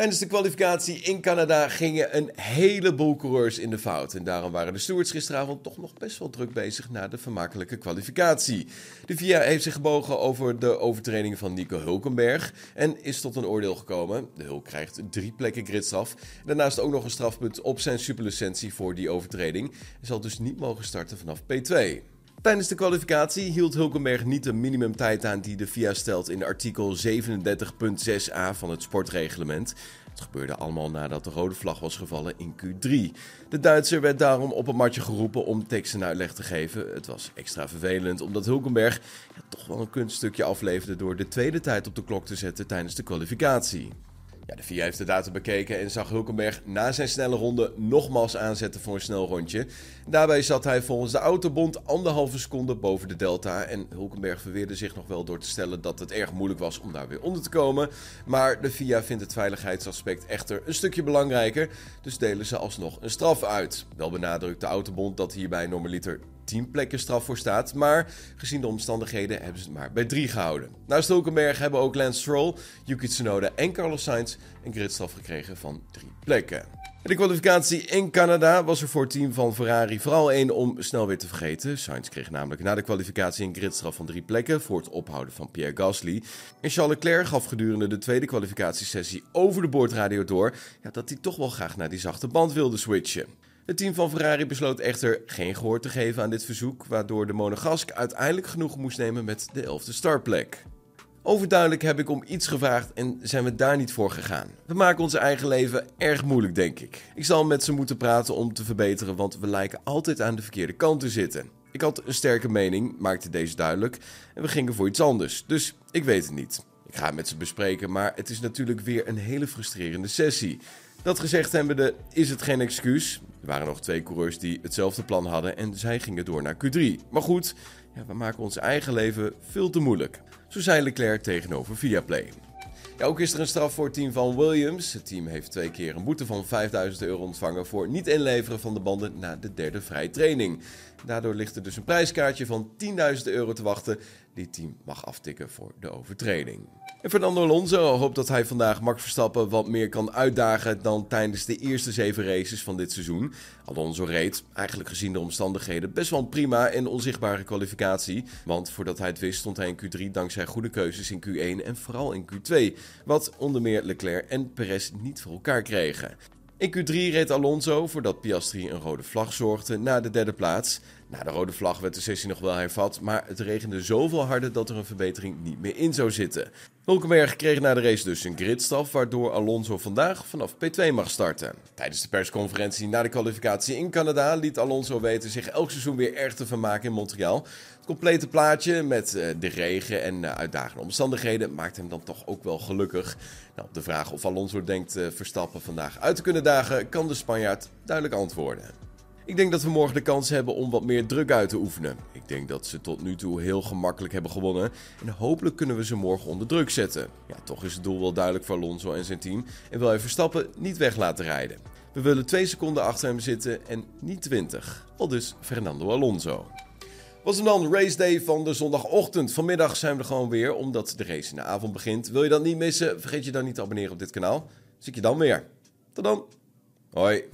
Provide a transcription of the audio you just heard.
Tijdens de kwalificatie in Canada gingen een heleboel coureurs in de fout. En daarom waren de stewards gisteravond toch nog best wel druk bezig na de vermakelijke kwalificatie. De VIA heeft zich gebogen over de overtreding van Nico Hulkenberg en is tot een oordeel gekomen. De Hulk krijgt drie plekken gridstraf. Daarnaast ook nog een strafpunt op zijn superlicentie voor die overtreding. Hij zal dus niet mogen starten vanaf P2. Tijdens de kwalificatie hield Hulkenberg niet de minimumtijd aan die de FIA stelt in artikel 37.6a van het sportreglement. Het gebeurde allemaal nadat de rode vlag was gevallen in Q3. De Duitser werd daarom op een matje geroepen om tekst en uitleg te geven. Het was extra vervelend omdat Hulkenberg toch wel een kunststukje afleverde door de tweede tijd op de klok te zetten tijdens de kwalificatie. Ja, de VIA heeft de data bekeken en zag Hulkenberg na zijn snelle ronde nogmaals aanzetten voor een snel rondje. Daarbij zat hij volgens de Autobond anderhalve seconde boven de delta. En Hulkenberg verweerde zich nog wel door te stellen dat het erg moeilijk was om daar weer onder te komen. Maar de VIA vindt het veiligheidsaspect echter een stukje belangrijker, dus delen ze alsnog een straf uit. Wel benadrukt de Autobond dat hierbij normaliter 10 plekken straf voor staat. Maar gezien de omstandigheden hebben ze het maar bij 3 gehouden. Naast Hulkenberg hebben ook Lance Stroll, Yuki Tsunoda en Carlos Sainz een gridstraf gekregen van 3 plekken. De kwalificatie in Canada was er voor het team van Ferrari vooral één om snel weer te vergeten. Sainz kreeg namelijk na de kwalificatie een gridstraf van drie plekken voor het ophouden van Pierre Gasly. En Charles Leclerc gaf gedurende de tweede kwalificatiesessie over de boordradio door dat hij toch wel graag naar die zachte band wilde switchen. Het team van Ferrari besloot echter geen gehoor te geven aan dit verzoek, waardoor de Monegask uiteindelijk genoeg moest nemen met de 11e startplek. Overduidelijk heb ik om iets gevraagd en zijn we daar niet voor gegaan. We maken ons eigen leven erg moeilijk, denk ik. Ik zal met ze moeten praten om te verbeteren, want we lijken altijd aan de verkeerde kant te zitten. Ik had een sterke mening, maakte deze duidelijk, en we gingen voor iets anders, dus ik weet het niet. Ik ga het met ze bespreken, maar het is natuurlijk weer een hele frustrerende sessie. Dat gezegd hebbende is het geen excuus. Er waren nog twee coureurs die hetzelfde plan hadden en zij gingen door naar Q3. Maar goed, ja, we maken ons eigen leven veel te moeilijk. Zo zei Leclerc tegenover Viaplay. Ja, ook is er een straf voor het team van Williams. Het team heeft twee keer een boete van 5000 euro ontvangen voor niet inleveren van de banden na de derde vrije training. Daardoor ligt er dus een prijskaartje van 10.000 euro te wachten die team mag aftikken voor de overtreding. En Fernando Alonso hoopt dat hij vandaag Max Verstappen wat meer kan uitdagen dan tijdens de eerste zeven races van dit seizoen. Alonso reed, eigenlijk gezien de omstandigheden, best wel een prima en onzichtbare kwalificatie. Want voordat hij het wist stond hij in Q3 dankzij goede keuzes in Q1 en vooral in Q2. Wat onder meer Leclerc en Perez niet voor elkaar kregen. In Q3 reed Alonso voordat Piastri een rode vlag zorgde na de derde plaats. Na de rode vlag werd de sessie nog wel hervat, maar het regende zoveel harder dat er een verbetering niet meer in zou zitten. Hulkenberg kreeg na de race dus een gridstaf, waardoor Alonso vandaag vanaf P2 mag starten. Tijdens de persconferentie na de kwalificatie in Canada liet Alonso weten zich elk seizoen weer erg te vermaken in Montreal. Het complete plaatje met eh, de regen en eh, uitdagende omstandigheden maakt hem dan toch ook wel gelukkig. Nou, op de vraag of Alonso denkt eh, Verstappen vandaag uit te kunnen dagen, kan de Spanjaard duidelijk antwoorden. Ik denk dat we morgen de kans hebben om wat meer druk uit te oefenen. Denk dat ze tot nu toe heel gemakkelijk hebben gewonnen. En hopelijk kunnen we ze morgen onder druk zetten. Ja, toch is het doel wel duidelijk voor Alonso en zijn team. En wil hij Verstappen niet weg laten rijden. We willen twee seconden achter hem zitten en niet 20. Al dus Fernando Alonso. Was hem dan race day van de zondagochtend. Vanmiddag zijn we gewoon weer, omdat de race in de avond begint. Wil je dat niet missen? Vergeet je dan niet te abonneren op dit kanaal. Zie ik je dan weer. Tot dan. Hoi.